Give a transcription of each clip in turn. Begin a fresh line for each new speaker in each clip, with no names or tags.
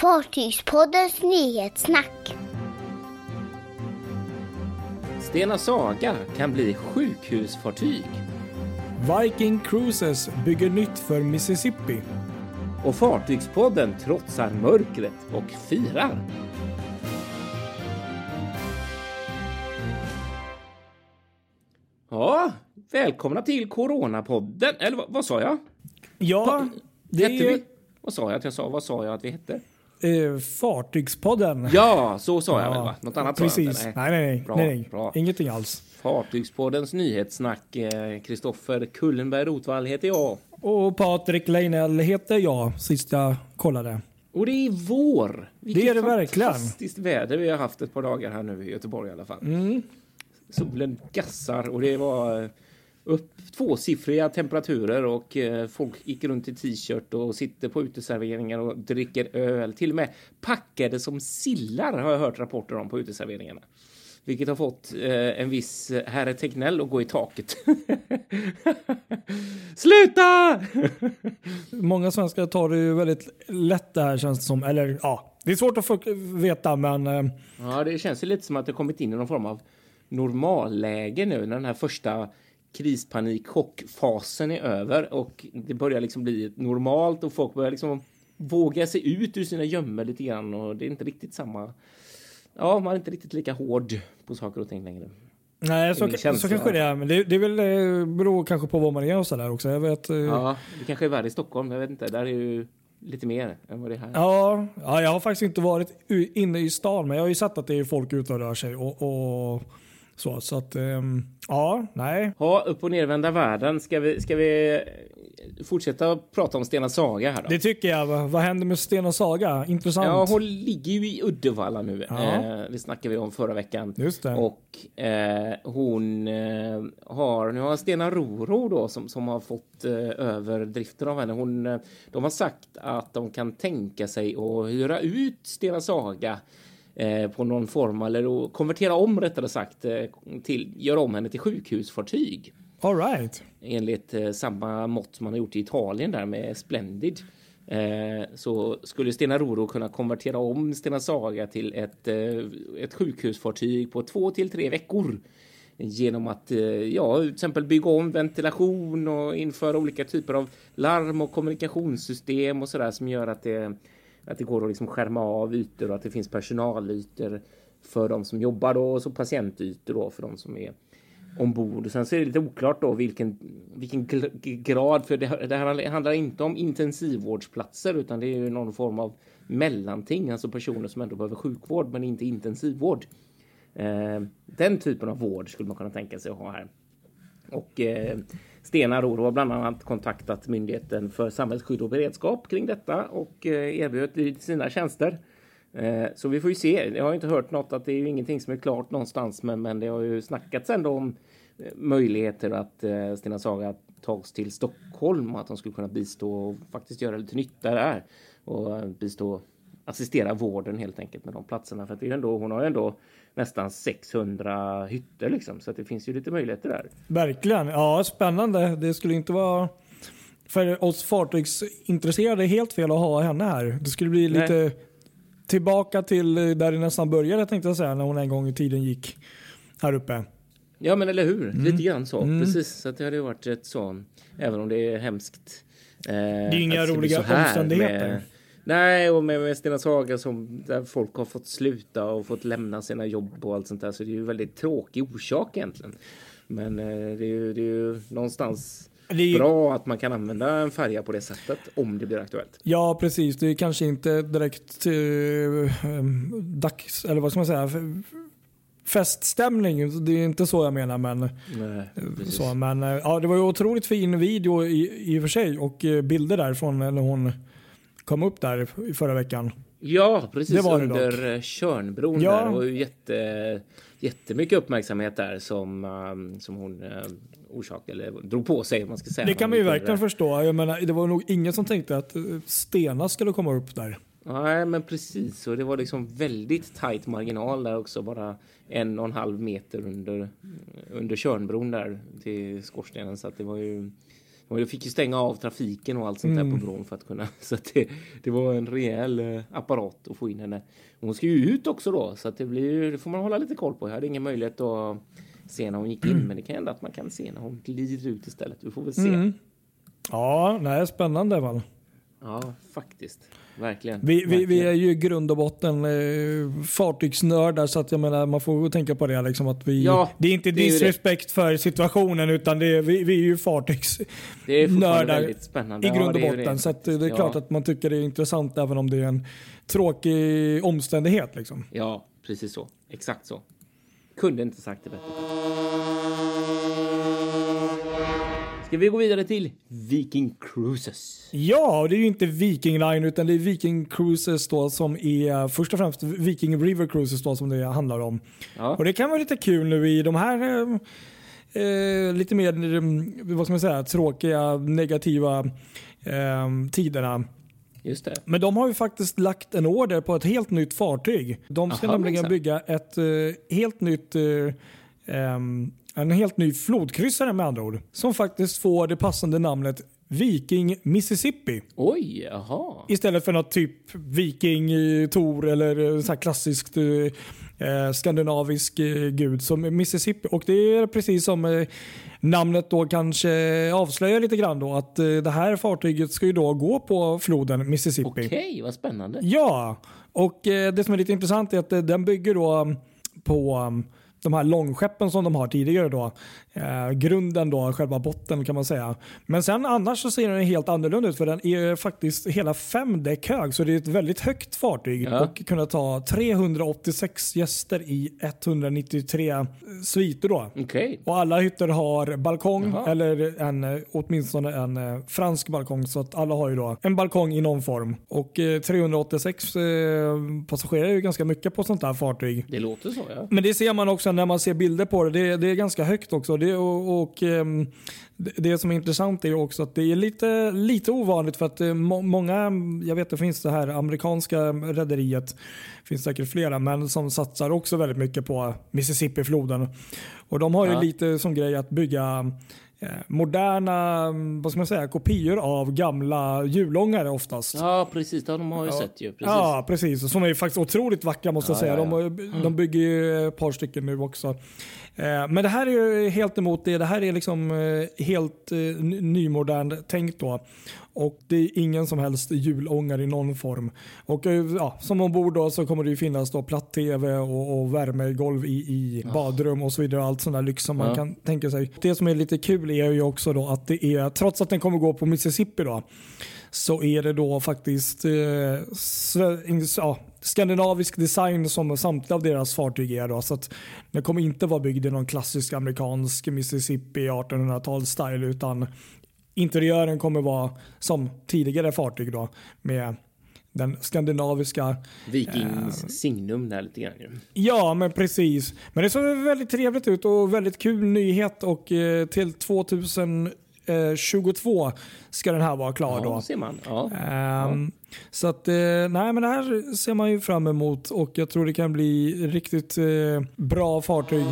Fartygspoddens nyhetssnack.
Stena Saga kan bli sjukhusfartyg.
Viking Cruises bygger nytt för Mississippi.
Och Fartygspodden trotsar mörkret och firar. Ja, välkomna till Coronapodden. Eller vad, vad sa jag?
Ja, det är
vi? Vad sa jag att jag sa? Vad sa jag att vi hette?
Eh, Fartygspodden.
Ja, så sa jag väl va? Något annat jag
Precis.
inte?
Nej, nej, nej.
Bra,
nej, nej.
bra.
Ingenting alls.
Fartygspoddens nyhetssnack. eh, Kristoffer Kullenberg Rotvall heter jag.
Och Patrik Leinell heter jag, sist jag kollade.
Och det är vår. Vilket
Det är det verkligen.
fantastiskt väder vi har haft ett par dagar här nu i Göteborg i alla fall.
Mm.
Solen gassar och det var eh, upp tvåsiffriga temperaturer och eh, folk gick runt i t-shirt och sitter på uteserveringar och dricker öl. Till och med packade som sillar har jag hört rapporter om på uteserveringarna. Vilket har fått eh, en viss eh, herre Tegnell att gå i taket. Sluta!
Många svenskar tar det ju väldigt lätt det här känns det som. Eller ja, det är svårt att få veta men
Ja, det känns ju lite som att det kommit in i någon form av normalläge nu när den här första krispanik chockfasen är över och det börjar liksom bli normalt och folk börjar liksom våga sig ut ur sina gömmor lite grann och det är inte riktigt samma. Ja, man är inte riktigt lika hård på saker och ting längre.
nej så, så kanske det är. Men det, det är väl, eh, beror kanske på vad man är och sådär också. Jag vet, eh,
Ja, det kanske är värre i Stockholm. Jag vet inte. Där är ju lite mer än vad det är här.
Ja, ja, jag har faktiskt inte varit inne i stan men jag har ju sett att det är folk ute och rör sig och, och så. Så att, ehm, ja, nej.
Ja, upp och nervända världen. Ska vi, ska vi fortsätta prata om Stena Saga här då?
Det tycker jag. Vad händer med Sten och Saga? Intressant.
Ja, hon ligger ju i Uddevalla nu.
Ja.
Eh, det snackade vi om förra veckan.
Just det.
Och eh, hon eh, har, nu har Stena Roro då som, som har fått eh, över driften av henne. Hon, eh, de har sagt att de kan tänka sig att hyra ut Stena Saga på någon form eller konvertera om rättare sagt eh, till, göra om henne till sjukhusfartyg
All right.
enligt eh, samma mått som man har gjort i Italien där med Splendid. Eh, så skulle Stena Roro kunna konvertera om Stena Saga till ett, eh, ett sjukhusfartyg på två till tre veckor. Genom att eh, ja, till exempel bygga om ventilation och införa olika typer av larm och kommunikationssystem och sådär som gör att det, att det går att liksom skärma av ytor och att det finns personalytor för de som jobbar då och så patientytor då för de som är ombord. Och sen så är det lite oklart då vilken, vilken grad, för det, det här handlar inte om intensivvårdsplatser utan det är ju någon form av mellanting, alltså personer som ändå behöver sjukvård men inte intensivvård. Eh, den typen av vård skulle man kunna tänka sig att ha här. Och eh, Stena Roro har bland annat kontaktat Myndigheten för samhällsskydd och beredskap kring detta och eh, erbjudit sina tjänster. Eh, så vi får ju se. Jag har inte hört något att det är ju ingenting som är klart någonstans, men, men det har ju snackats ändå om eh, möjligheter att Stena Saga tas till Stockholm och att de skulle kunna bistå och faktiskt göra lite nytta där och bistå assistera vården helt enkelt med de platserna. För att det är ändå, hon har ju ändå nästan 600 hytter liksom, så att det finns ju lite möjligheter där.
Verkligen. Ja, spännande. Det skulle inte vara för oss fartygsintresserade helt fel att ha henne här. Det skulle bli
Nej.
lite tillbaka till där det nästan började tänkte jag säga när hon en gång i tiden gick här uppe.
Ja, men eller hur? Lite grann så.
Mm.
Precis, så att det hade varit ett så, även om det är hemskt. Eh, det
är ju inga roliga omständigheter.
Nej, och med, med Stena Saga som där folk har fått sluta och fått lämna sina jobb och allt sånt där. Så det är ju väldigt tråkig orsak egentligen. Men eh, det, är ju, det är ju någonstans
ju-
bra att man kan använda en färja på det sättet om det blir aktuellt.
Ja, precis. Det är kanske inte direkt eh, ehm, dags, eller vad ska man säga, feststämning. Det är inte så jag menar. Men,
Nej,
så, men eh, ja, det var ju otroligt fin video i, i och för sig och eh, bilder därifrån när hon kom upp där i förra veckan.
Ja, precis
Det var det
under eh, Tjörnbron
Ja.
där. Ju jätte, jättemycket uppmärksamhet där som, um, som hon uh, orsakade, eller drog på sig man ska säga.
Det kan man ju verkligen
där.
förstå. Jag menar, det var nog ingen som tänkte att eh, Stena skulle komma upp där.
Nej, men precis. Och det var liksom väldigt tajt marginal där också. Bara en och en halv meter under, under Tjörnbron där till skorstenen. Så att det var ju Jag fick ju stänga av trafiken och allt sånt där på bron för att kunna. Så att det, det var en rejäl eh, apparat att få in henne. Hon ska ju ut också då så att det blir det får man hålla lite koll på. Jag hade ingen möjlighet att se när hon gick in, men det kan hända att man kan se när hon glider ut istället. Vi får väl se.
Ja, nej, spännande väl.
Ja, faktiskt. Verkligen.
Vi, vi, vi är ju i grund och botten eh, fartygsnördar så att jag menar man får tänka på det liksom att vi,
Ja,
det är inte
det
disrespekt för situationen utan det är, vi, vi är ju fartygsnördar i grund
Ja,
och
ju
botten
det.
så att det är
Ja.
klart att man tycker det är intressant även om det är en tråkig omständighet liksom.
Ja, precis så. Exakt så. Kunde inte sagt det bättre. Ska vi gå vidare till Viking Cruises?
Ja, det är ju inte Viking Line utan det är Viking Cruises då som är först och främst Viking River Cruises då som det handlar om.
Ja.
Och det kan vara lite kul nu i de här eh, eh, lite mer, eh, vad ska man säga, tråkiga, negativa eh, tiderna.
Just det.
Men de har ju faktiskt lagt en order på ett helt nytt fartyg. De ska
Aha,
nämligen bygga ett eh, helt nytt eh, ehm, en helt ny flodkryssare med andra ord. Som faktiskt får det passande namnet Viking Mississippi.
Oj, jaha.
Istället för något typ Viking, Tor eller eh, så klassiskt eh, eh, skandinavisk eh, gud som Mississippi. Och det är precis som eh, namnet då kanske avslöjar lite grann då att eh, det här fartyget ska ju då gå på floden Mississippi.
Okej, vad spännande.
Ja, och det som är lite intressant är att den bygger då på de här långskeppen som de har tidigare då. Eh, grunden då, själva botten kan man säga. Men sen annars så ser den helt annorlunda ut för den är faktiskt hela fem däck hög. Så det är ett väldigt högt fartyg
Ja.
och kunna ta 386 gäster i 193 sviter då.
Okej.
Och alla hytter har balkong
Jaha.
eller en, åtminstone en eh, fransk balkong. Så att alla har ju då en balkong i någon form. Och eh, 386 eh, passagerare är ju ganska mycket på sånt här fartyg.
Det låter så, ja.
Men det ser man också när man ser bilder på det. Det, det är ganska högt också. Det, och, och, ehm, det, som är intressant är också att det är lite, lite ovanligt för att eh, må, många, jag vet det finns det här amerikanska rederiet, finns säkert flera, men som satsar också väldigt mycket på Mississippi-floden. Och de har ju
Ja.
lite som grej att bygga moderna mm, vad ska man säga, kopior av gamla hjulångare oftast.
Ja, precis. Ja, de har ju sett ju. Precis.
Ja, precis. Som är faktiskt otroligt vackra måste jag
Ja,
säga.
ja,
De, de bygger ju ett par stycken nu också. Eh, Men det här är ju helt emot det. Det här är liksom eh, helt eh, ny- nymodernt tänkt då. Och det är ingen som helst hjulångare i någon form. Och ja, som ombord då så kommer det ju finnas då platt-tv och, och värmegolv i, i badrum och så vidare. Allt sånt där lyx som man
Ja.
kan tänka sig. Det som är lite kul är ju också då att det är, trots att den kommer gå på Mississippi då, så är det då faktiskt eh, ja, skandinavisk design som samtliga av deras fartyg är. Då, så att den kommer inte vara byggd i någon klassisk amerikansk Mississippi 1800-tal style utan interiören kommer vara som tidigare fartyg då med den skandinaviska
Vikings signum där lite grann.
Ja, men precis. Men det såg väldigt trevligt ut och väldigt kul nyhet och eh, till 2022 ska den här vara klar
Ja,
då.
ser man. Ja.
Ehm, Så att, eh, nej men det här ser man ju fram emot och jag tror det kan bli riktigt eh, bra fartyg.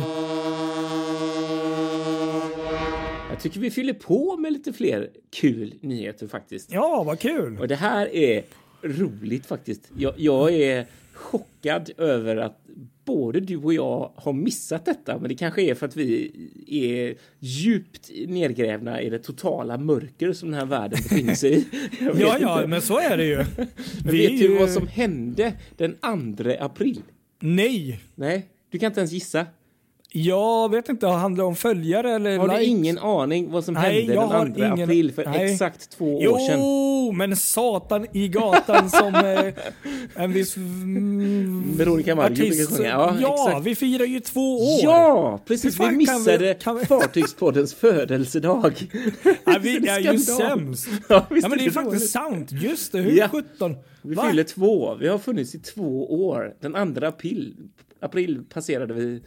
Jag tycker vi fyller på med lite fler kul nyheter faktiskt.
Ja, vad kul!
Och det här är roligt faktiskt. Jag, jag är chockad över att både du och jag har missat detta, men det kanske är för att vi är djupt nedgrävna i det totala mörker som den här världen befinner sig i.
Ja, ja,
inte.
men så är det ju. Vi
vet du
ju-
vad som hände den 2 april?
Nej,
Nej, du kan inte ens gissa.
Jag vet inte, handlar det om följare eller
Har du
likes?
ingen aning vad som
Nej,
hände
jag
den 2
ingen-
april för
nej.
exakt två
Jo,
år sedan?
men satan i gatan som eh, en viss mm,
Veronica Maggio brukar sjunga. Ja,
Ja,
exakt.
vi firar ju två år.
Ja, precis. Vi
kan
missade
vi- kan vi-
Fartygspoddens födelsedag.
Ja, vi är ju sämst.
Ja,
Ja, men det är
det
faktiskt sant. Just det, hur
Ja.
17?
Vi
Va?
fyller två. Vi har funnits i två år. Den 2 april, april passerade vi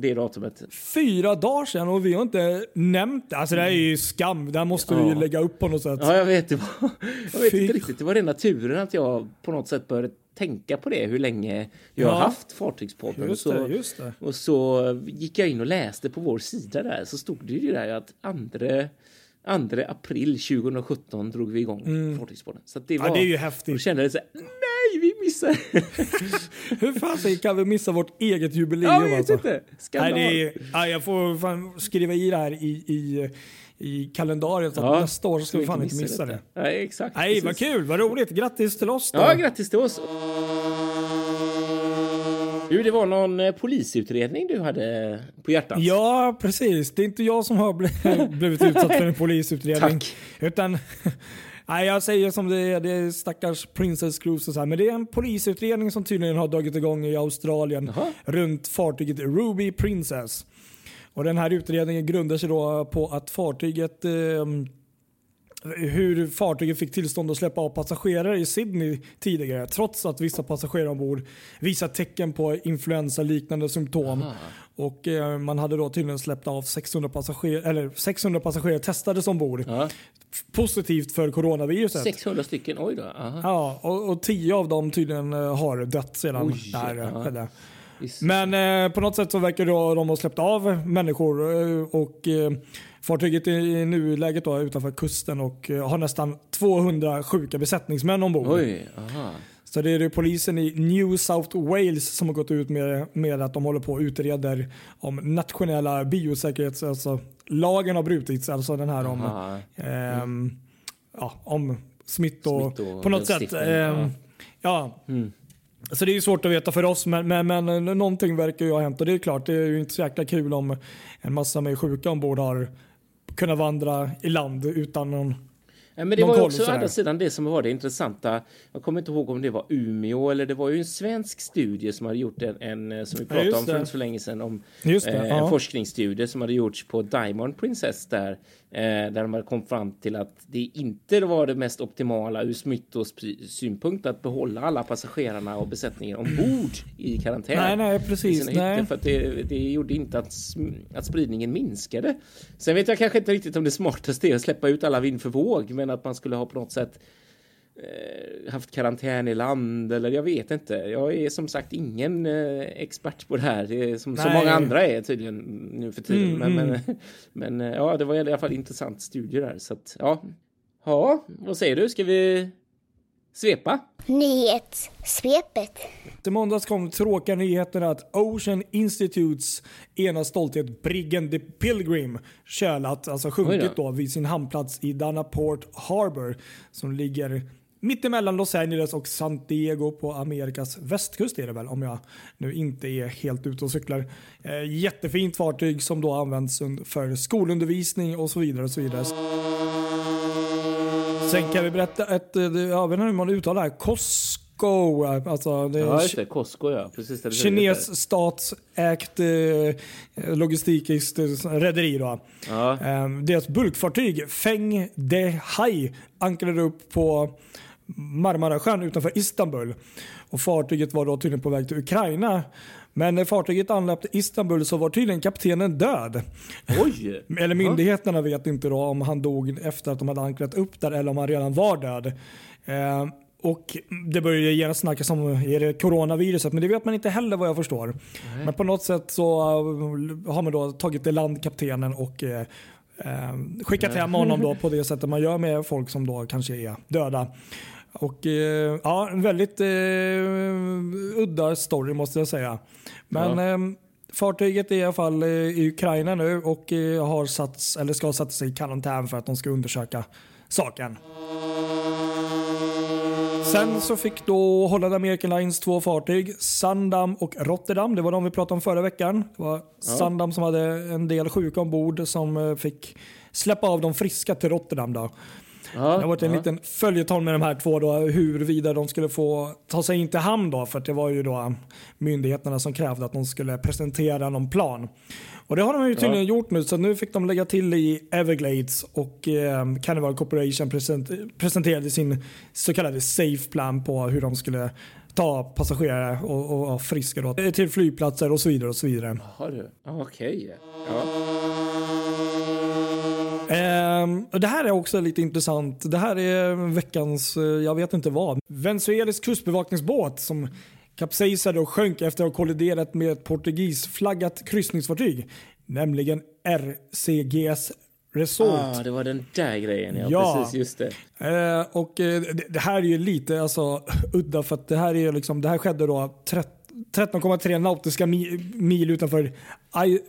det datumet.
Fyra dagar sedan och vi har inte nämnt det. Alltså det här är ju skam. Det här måste vi ju
Ja.
lägga upp på något sätt.
Ja, jag vet. Det var, jag vet
Fy-
inte riktigt. Det var rena turen att jag på något sätt började tänka på det, hur länge jag har
Ja.
haft Fartygspodden.
Just
så,
det, just det.
Och så gick jag in och läste på vår sida där, så stod det ju där att andra 2 april 2017 drog vi igång mm. Fartygspodden. Så det, var,
ja, det är ju häftigt.
Då kände jag så här, nej, vi missar.
Hur fan kan vi missa vårt eget jubileum?
Jag vet alltså? inte.
Nej, det är, ja, jag får fan skriva i det här i, i i kalendariet. Ja, nästa år så ska vi fan inte missa det. det.
Nej, exakt.
Nej, vad kul, vad roligt. Grattis till oss då.
Ja, grattis till oss. Du, det var någon eh, polisutredning du hade på hjärtat.
Ja, precis. Det är inte jag som har blivit utsatt för en polisutredning.
Tack.
Utan Nej, jag säger som det är. Det är stackars Princess Cruise och så här. Men det är en polisutredning som tydligen har dragit igång i Australien Aha. runt fartyget Ruby Princess. Och den här utredningen grundar sig då på att fartyget eh, hur fartyget fick tillstånd att släppa av passagerare i Sydney tidigare trots att vissa passagerare ombord visat tecken på influensaliknande symptom. Aha. Och eh, Man hade då tydligen släppt av 600 passagerare, eller 600 passagerare testades ombord. Ja. Positivt för coronaviruset.
600 stycken, oj då. Aha.
Ja, och, och 10 av dem tydligen eh, har dött sedan oj, där skedde. Men eh, på något sätt så verkar då de ha släppt av människor eh, och eh, fartyget är i nuläget då utanför kusten och eh, har nästan 200 sjuka besättningsmän ombord.
Oj,
Så det är det polisen i New South Wales som har gått ut med, med att de håller på och utreder om nationella biosäkerhets... Alltså lagen har brutits, alltså den här om, mm. ja, om smitt och, smitt och på något sätt. Eh, ja. Mm. Så det är svårt att veta för oss, men, men, men någonting verkar ju ha hänt och det är klart, det är ju inte så jäkla kul om en massa med sjuka ombord har kunnat vandra i land utan någon
men det var ju också å andra sidan det som var det intressanta. Jag kommer inte ihåg om det var Umeå eller det var ju en svensk studie som hade gjort en, en eh, som vi pratade ja, om för inte så länge sedan, om det, eh, en ja. forskningsstudie som hade gjorts på Diamond Princess där där de hade kommit fram till att det inte var det mest optimala ur smittosynpunkt att behålla alla passagerarna och besättningen ombord i karantän.
Nej, nej, precis. Nej.
För det, det gjorde inte att, att spridningen minskade. Sen vet jag kanske inte riktigt om det smartaste är att släppa ut alla vind för våg, men att man skulle ha på något sätt Eh, haft karantän i land eller jag vet inte. Jag är som sagt ingen eh, expert på det här som så många andra är tydligen nu för tiden. Mm, men, mm. men, men, eh, ja, det var i alla fall intressant studie där så att ja. Ja, vad säger du? Ska vi svepa?
Nyhetssvepet.
I måndags kom tråkiga nyheter att Ocean Institutes ena stolthet Briggen the Pilgrim kölat, alltså sjunkit då. då vid sin hamnplats i Port Harbor som ligger mittemellan Los Angeles och San Diego på Amerikas västkust är det väl om jag nu inte är helt ute och cyklar. Eh, jättefint fartyg som då används för skolundervisning och så vidare. Och så vidare. Sen kan vi berätta ett, eh, jag vet inte hur man uttalar det här, Costco. Alltså
det är ja, just det. Costco ja. Precis det
Kines statsägt eh, logistikiskt rederi. Då. Ja. Eh, deras bulkfartyg Feng De Hai ankrade upp på Marmarasjön utanför Istanbul. Och fartyget var då tydligen på väg till Ukraina. Men när fartyget anlöpte Istanbul så var tydligen kaptenen död.
Oj!
eller myndigheterna vet inte då om han dog efter att de hade ankrat upp där eller om han redan var död. Eh, och Det började genast snackas om är det coronaviruset, men det vet man inte heller vad jag förstår. Nej. Men på något sätt så uh, har man då tagit i land kaptenen och uh, skickat hem honom då på det sättet man gör med folk som då kanske är döda. Och eh, ja, en väldigt eh, udda story måste jag säga. Men ja. eh, fartyget är i alla fall eh, i Ukraina nu och eh, har satts, eller ska sätta sig i karantän för att de ska undersöka saken. Sen så fick då Holland American Lines två fartyg, Sandam och Rotterdam. Det var de vi pratade om förra veckan. Det var ja. Sandam som hade en del sjuka ombord som fick släppa av de friska till Rotterdam. Då. Ja, det har varit en ja. liten följetong med de här två då, huruvida de skulle få ta sig in till hamn då, för det var ju då myndigheterna som krävde att de skulle presentera någon plan. Och det har de ju tydligen ja. gjort nu, så nu fick de lägga till i Everglades och eh, Carnival Corporation present, presenterade sin så kallade safe plan på hur de skulle ta passagerare och, och, och friska då, till flygplatser och så vidare. och så vidare.
Okej. Okay. Ja.
Um, det här är också lite intressant. Det här är veckans, eh, jag vet inte vad. Venezuelas kustbevakningsbåt som kapsejsade och sjönk efter att ha kolliderat med ett portugisflaggat kryssningsfartyg, nämligen RCGS Resort.
Ah, det var den där grejen, ja.
Ja.
Precis, just det.
Eh, och eh, det, det här är ju lite alltså, udda för att det här, är liksom, det här skedde då trett- 13,3 nautiska mi, mil utanför I,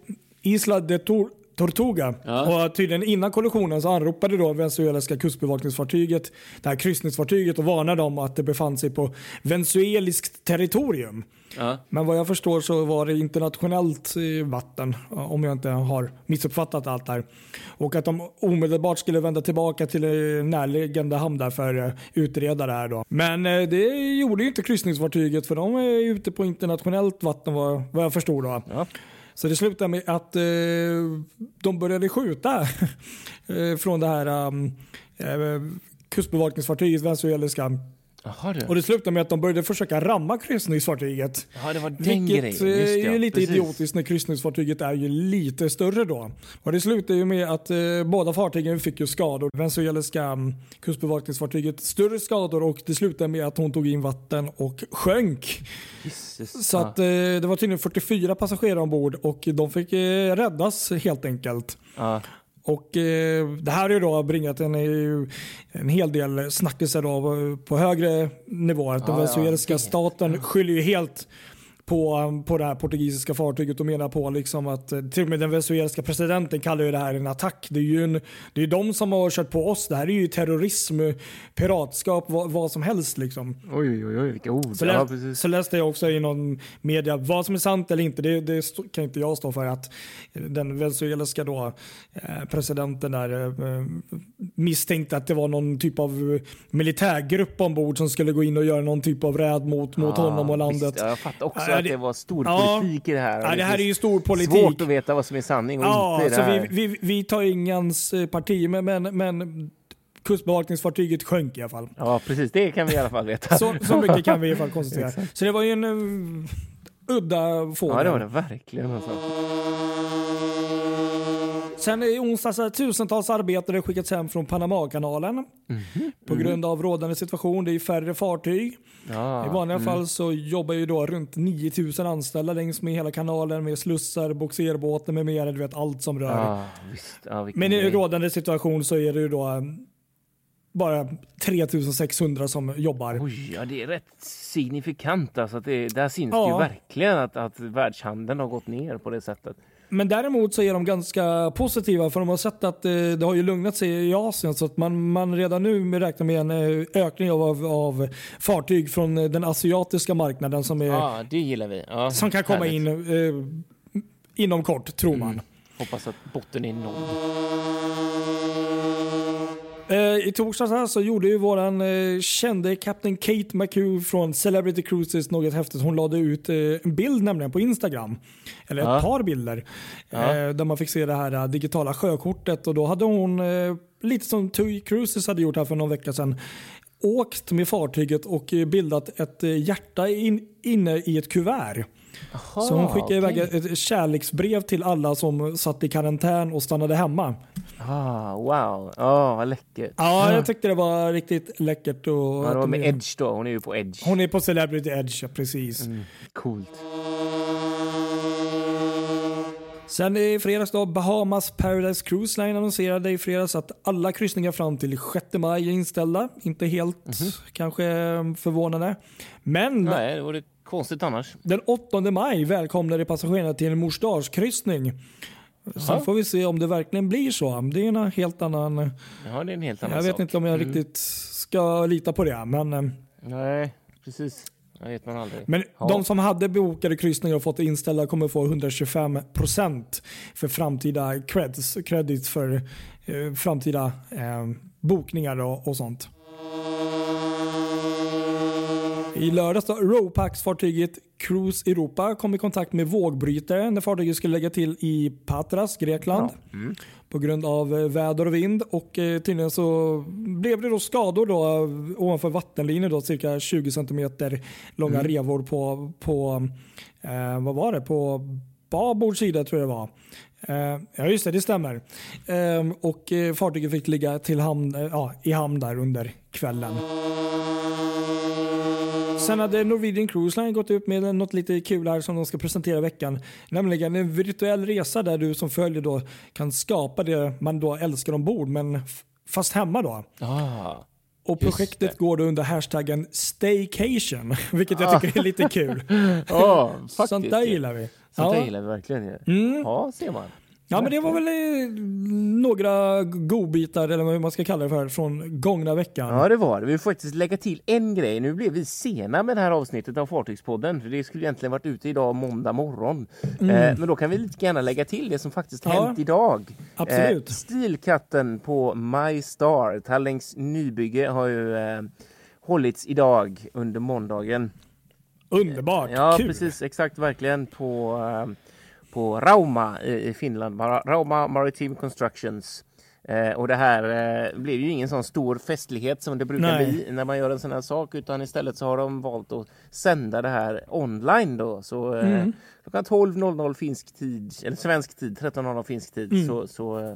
Isla de Tor, Tortuga.
Ja.
Och tydligen innan kollisionen så anropade då venezuelanska kustbevakningsfartyget det här kryssningsfartyget och varnade dem att det befann sig på venezueliskt territorium.
Ja.
Men vad jag förstår så var det internationellt eh, vatten eh, om jag inte har missuppfattat allt där. Och att de omedelbart skulle vända tillbaka till eh, närliggande hamn där för att utreda det här då. Men eh, det gjorde ju inte kryssningsfartyget för de är ute på internationellt vatten vad, jag förstod då.
Ja.
Så det slutade med att eh, de började skjuta eh, från det här um, eh, kustbevakningsfartyget, venezueliska.
Jaha du.
Och det slutade med att de började försöka ramma kryssningsfartyget.
Ja, det var den
Vilket
grejen.
eh,
Just det,
är
ja.
lite
Precis.
idiotiskt när kryssningsfartyget är ju lite större då. Och det slutade ju med att eh, båda fartygen fick ju skador. Venezueliska mm, kustbevakningsfartyget större skador och det slutade med att hon tog in vatten och sjönk.
Jesus.
Så att, eh, det var tydligen 44 passagerare ombord och de fick eh, räddas helt enkelt.
Ja.
Och eh, Det här har ju då bringat en, eh, en hel del snackelser då, eh, på högre nivåer. Den
Ja, ja,
venezuelska
det-
staten skyller ju helt på, på det här portugisiska fartyget och menar på liksom att eh, till och med den venezuelska presidenten kallar ju det här en attack. Det är ju en, det är de som har kört på oss. Det här är ju terrorism, piratskap, vad, vad som helst. Liksom.
Oj, oj, oj, vilka ord.
Så,
ja,
lä-
precis.
så läste jag också i någon media, vad som är sant eller inte, det, det kan inte jag stå för. Att den venezuelska då, eh, presidenten där eh, misstänkte att det var någon typ av militärgrupp ombord som skulle gå in och göra någon typ av räd mot, mot honom och landet.
Visst, ja, jag fattar också
Ja,
att
det-
det var stor
Ja.
politik i det här.
Ja, det här är ju stor politik.
Svårt att veta vad som är sanning och
Ja,
inte det
så vi, vi, vi tar ingens eh, parti, men, men, men kustbevakningsfartyget sjönk i alla fall.
Ja, precis. Det kan vi i alla fall veta.
Så, så mycket kan vi i alla fall konstatera. Så det var ju en uh, udda fågel.
Ja, det var det verkligen. Alltså.
Sen i onsdags har tusentals arbetare skickats hem från Panamakanalen
Mhm.
på grund av rådande situation. Det är färre fartyg.
Ja,
I vanliga
mm.
fall så jobbar ju då runt 9000 anställda längs med hela kanalen med slussar, boxerbåtar med mera. Du vet allt som rör.
Ja, vilken
Men i rådande situation så är det ju då um, bara 3600 som jobbar.
Oj, ja, det är rätt signifikant. Alltså, att det, där syns det
Ja.
ju verkligen att, att världshandeln har gått ner på det sättet.
Men däremot så är de ganska positiva för de har sett att eh, det har ju lugnat sig i Asien så att man, man redan nu räknar med en eh, ökning av, av, av fartyg från eh, den asiatiska marknaden som, är,
Ja, det gillar vi. Ja,
som kan komma
härligt.
in eh, inom kort tror man.
Hoppas att botten är nådd.
Eh, I torsdags så gjorde ju våran eh, kände Captain Kate McHugh från Celebrity Cruises något häftigt. Hon lade ut eh, en bild nämligen på Instagram. Eller ett
Ja.
par bilder.
Ja.
Där man fick se det här digitala sjökortet. Och då hade hon, lite som TUI Cruises hade gjort här för någon vecka sedan, åkt med fartyget och bildat ett hjärta in, inne i ett kuvert. så hon skickade iväg
okej.
ett kärleksbrev till alla som satt i karantän och stannade hemma.
Ah, wow, oh, vad läckert.
Ja, jag tyckte det var riktigt läckert. Och
Ja, det var med Edge då. Hon är ju på Edge.
Hon är på Celebrity Edge, ja, precis.
Mm, coolt.
Sen i fredags då, Bahamas Paradise Cruise Line annonserade i fredags att alla kryssningar fram till 6 maj är inställda. Inte helt kanske eh, förvånande. Men
Nej, det vore konstigt annars.
den 8 maj välkomnade passagerarna till en mors dagskryssning. Sen får vi se om det verkligen blir så. Det är en helt annan...
Ja, det är en helt annan
Jag vet
sak.
inte om jag
Mm.
riktigt ska lita på det. Men, eh,
Nej, precis. Det vet man aldrig.
men
Ja.
de som hade bokade kryssningar och fått inställda kommer få 125% för framtida creds, credits för eh, framtida eh, bokningar och, och sånt. I lördags då, Ropax-fartyget Cruise Europa kom i kontakt med vågbrytare när fartyget skulle lägga till i Patras, Grekland.
Mm.
På grund av eh, väder och vind och eh, tydligen så blev det då skador då eh, ovanför vattenlinjen då cirka 20 cm långa
Mm.
revor på, på eh, vad var det, på babord sida tror jag det var. Eh, ja just det, det stämmer. Eh, och eh, fartyget fick ligga till hamn, eh, ja, i hamn där under kvällen. sen hade Norwegian Cruise Line gått ut med något lite kul här som de ska presentera i veckan. Nämligen en virtuell resa där du som följer då kan skapa det man då älskar ombord men fast hemma då.
Ah.
Och projektet går då under hashtaggen staycation, vilket jag tycker är lite kul.
Faktiskt.
Sånt där gillar vi.
Sånt
Ja.
gillar vi verkligen ju.
Mm.
Ja, ser man.
Ja, men det var väl eh, några godbitar, eller vad man ska kalla det för, från gångna veckan.
Ja, det var det. Vi får faktiskt lägga till en grej. Nu blev vi sena med det här avsnittet av Fartygspodden. För det skulle egentligen varit ute idag måndag morgon. Eh, men då kan vi lite gärna lägga till det som faktiskt
Mm. Ja.
hänt idag.
Absolut.
Eh, stilkatten på My Star, Tallings nybygge, har ju eh, hållits idag under måndagen.
Underbart,
Ja,
kul.
precis. Exakt, verkligen på, eh, på Rauma i, Finland. Ra- Rauma Maritime Constructions. Eh, och det här eh, blev ju ingen sån stor festlighet som det brukar
Nej.
bli när man gör en sån här sak utan istället så har de valt att sända det här online då. Så eh,
Mm.
klockan 12.00 finsk tid, eller svensk tid, 13.00 finsk tid
Mm.
så, så eh,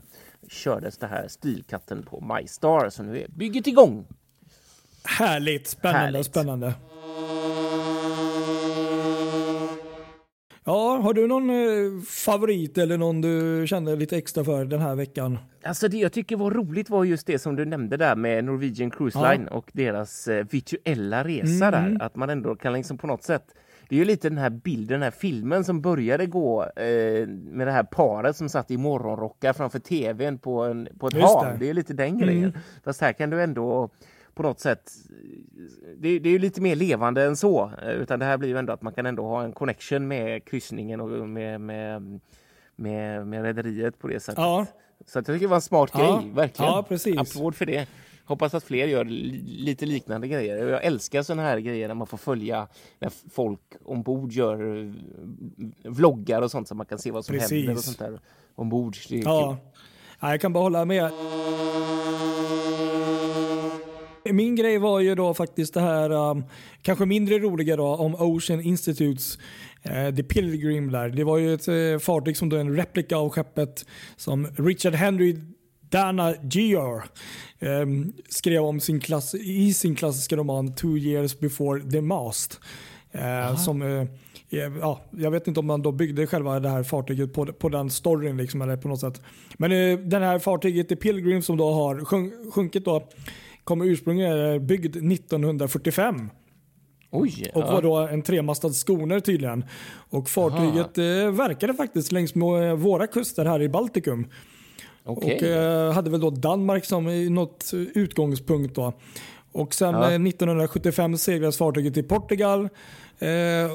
kördes det här Stilkatten på MyStar så nu är bygget igång.
Härligt, spännande,
Härligt.
spännande. Ja, har du någon eh, favorit eller någon du kände lite extra för den här veckan?
Alltså det jag tycker var roligt var just det som du nämnde där med Norwegian Cruise
Ja.
Line och deras eh, virtuella resa
Mm.
där. Att man ändå kan liksom på något sätt det är ju lite den här bilden, den här filmen som började gå eh, med det här paret som satt i morgonrockar framför tvn på, en, på ett
Just
hav.
det.
Det. är lite den grejen.
Mm.
Fast här kan du ändå på något sätt det, det är ju lite mer levande än så. eh, Utan det här blir ju ändå att man kan ändå ha en connection med kryssningen och med, med, med, med rederiet på det sättet.
Ja,
Så jag tycker det var en smart
Ja.
grej, verkligen.
Ja, precis.
Applåd för det. Hoppas att fler gör li lite liknande grejer. Jag älskar sådana här grejer när man får följa när folk ombord gör eh, vloggar och sånt så man kan se vad som
Precis.
händer och sånt där ombord.
Ja.
kul.
ja. Jag kan bara hålla med. Min grej var ju då faktiskt det här, um, kanske mindre roliga då, om Ocean Institutes eh, The Pilgrim där. Det var ju ett eh, fartyg som då är en replika av skeppet som Richard Henry Dana Gear ehm, skrev om sin klass, i sin klassiska roman Two years before the mast. Eh, som, ja, jag vet inte om man då byggde själva det här fartyget på, på den storyn liksom, eller på något sätt. Men eh, den här fartyget The Pilgrim som då har sjunk, sjunkit då kommer ursprungligen är byggd 1945
Oj!
och var då en tremastad skoner tydligen. Och fartyget eh, verkade faktiskt längs med våra kuster här i Baltikum.
Okej.
Och eh, hade väl då Danmark som i något eh, utgångspunkt då. Och sen
Ja.
eh, 1975 seglades fartyget till Portugal eh,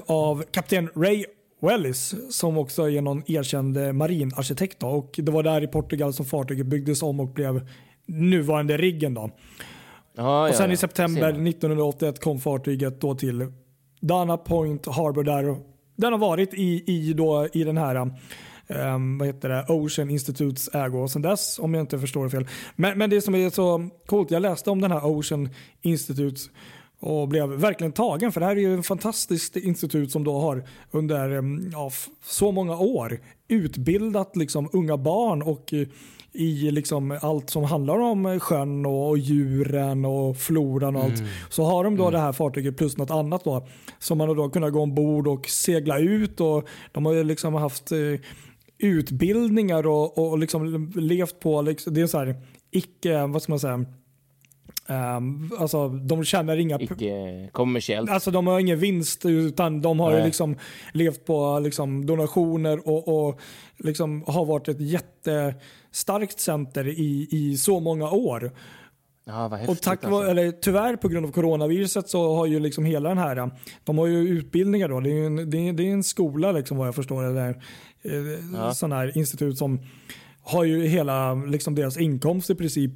av kapten Ray Wellis som också är någon erkänd eh, marinarkitekt. Då. Och det var där i Portugal som fartyget byggdes om och blev nuvarande riggen. Då.
Ja,
Och sen i september
Ser man.
1981 kom fartyget då till Dana Point Harbor där. Den har varit i, i, då, i den här um, vad heter det, Ocean Institutes ägo sen dess om jag inte förstår det fel. Men, men det som är så coolt, jag läste om den här Ocean Institute och blev verkligen tagen för det här är ju ett fantastiskt institut som då har under em, ja, så många år utbildat liksom unga barn och eh, i liksom allt som handlar om sjön och, och djuren och floran och allt. Så har de då det här fartyget plus något annat då som man har då kunnat gå ombord och segla ut och de har ju liksom haft eh, utbildningar och, och liksom levt på, liksom, det är så här icke, vad ska man säga, Um, alltså de tjänar inga
Icke kommersiellt.
Alltså de har ingen vinst utan de har ju
Nej.
liksom levt på liksom donationer och, och liksom har varit ett jättestarkt center i, i så många år.
Ja, vad häftigt.
Och tack
alltså.
eller tyvärr på grund av coronaviruset så har ju liksom hela den här, de har ju utbildningar då. Det är en, det är, det är en skola liksom vad jag förstår där. Eh,
Ja.
Sån här institut som har ju hela liksom deras inkomst i princip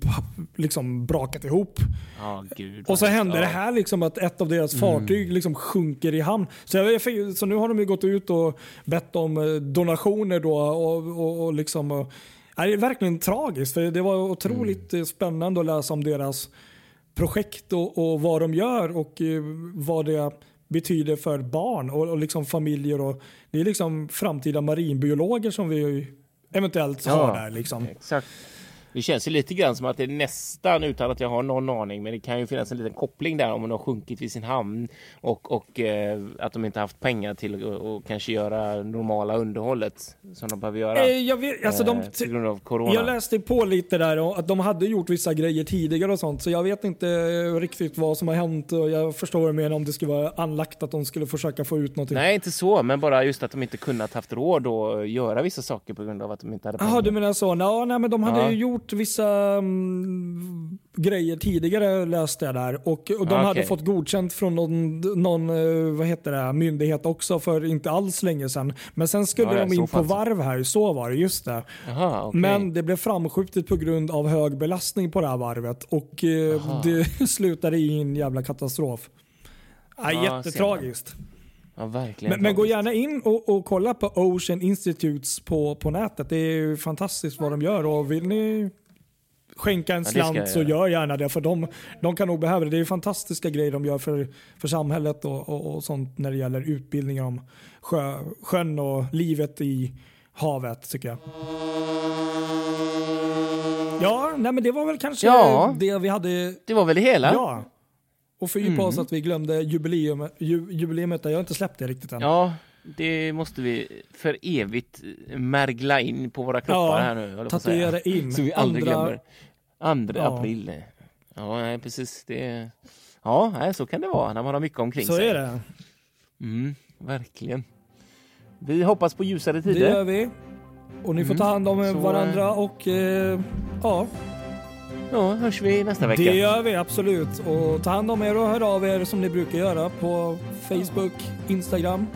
liksom brakat ihop.
Ja, gud.
Och så
vad-
hände
ja.
det här liksom att ett av deras fartyg liksom sjunker i hamn. Så, jag, så nu har de ju gått ut och bett om eh, donationer då och, och, och liksom det är verkligen tragiskt för det var otroligt eh, spännande att läsa om deras projekt och, och vad de gör och eh, vad det betyder för barn och, och liksom familjer och det är liksom framtida marinbiologer som vi eventuellt
Ja.
har där liksom.
Exakt. Det känns ju lite grann som att det är nästan utan att jag har någon aning, men det kan ju finnas en liten koppling där om man har sjunkit vid sin hamn och, och eh, att de inte haft pengar till att och kanske göra normala underhållet som de behöver göra.
Eh, jag, vet, alltså de,
eh, på grund av corona.
jag läste på lite där och att de hade gjort vissa grejer tidigare och sånt så jag vet inte riktigt vad som har hänt och jag förstår mer om det skulle vara anlagt att de skulle försöka få ut någonting.
Nej, inte så, men bara just att de inte kunnat haft råd att göra vissa saker på grund av att de inte hade pengar.
Jaha, du menar så. Ja, nej, men de hade
Ja.
ju gjort vissa mm, grejer tidigare läste jag där och, och de
Ah,
hade fått godkänt från någon, någon eh, vad heter det, myndighet också för inte alls länge sedan. Men sen skulle
Ja, ja,
de in på varv här, så var det, just det.
Jaha, okej.
Men det blev framskjutet på grund av hög belastning på det här varvet och eh,
Aha.
det slutade i en jävla katastrof. Ja,
Ja,
jättetragiskt.
Ja, verkligen.
Men, men gå gärna in och, och kolla på Ocean Institutes på, på nätet. Det är ju fantastiskt vad de gör och vill ni skänka en
Ja,
slant
jag
så gör gärna det för de, de kan nog behöva det. Det är fantastiska grejer de gör för, för samhället och, och, och sånt när det gäller utbildning om sjö, sjön och livet i havet tycker jag. Ja, nej men det var väl kanske
Ja.
det vi hade
Det var väl det hela?
Ja. Och fördjupa
Mm.
oss att vi glömde jubileum, ju, jubileumet. Jag har inte släppt det riktigt än.
Ja, det måste vi för evigt märgla in på våra kroppar
Ja,
här nu.
Tatuera in.
Så vi aldrig
Andra-
glömmer. Andra
Ja.
april. Ja, nej, precis. Det... Ja, nej, så kan det vara när man har mycket omkring
Så
sig.
är det.
Mm, verkligen. Vi hoppas på ljusare
Det
tider.
gör vi. Och ni får
Mm.
ta hand om
Så,
varandra och eh, ja,
Ja, hörs vi nästa vecka.
det gör vi absolut. Och ta hand om er och hör av er som ni brukar göra på Facebook, Instagram.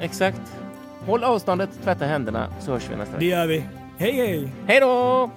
Exakt. Håll avståndet, tvätta händerna, så hörs vi nästa
Det
vecka.
gör vi. Hej hej!
Hej då!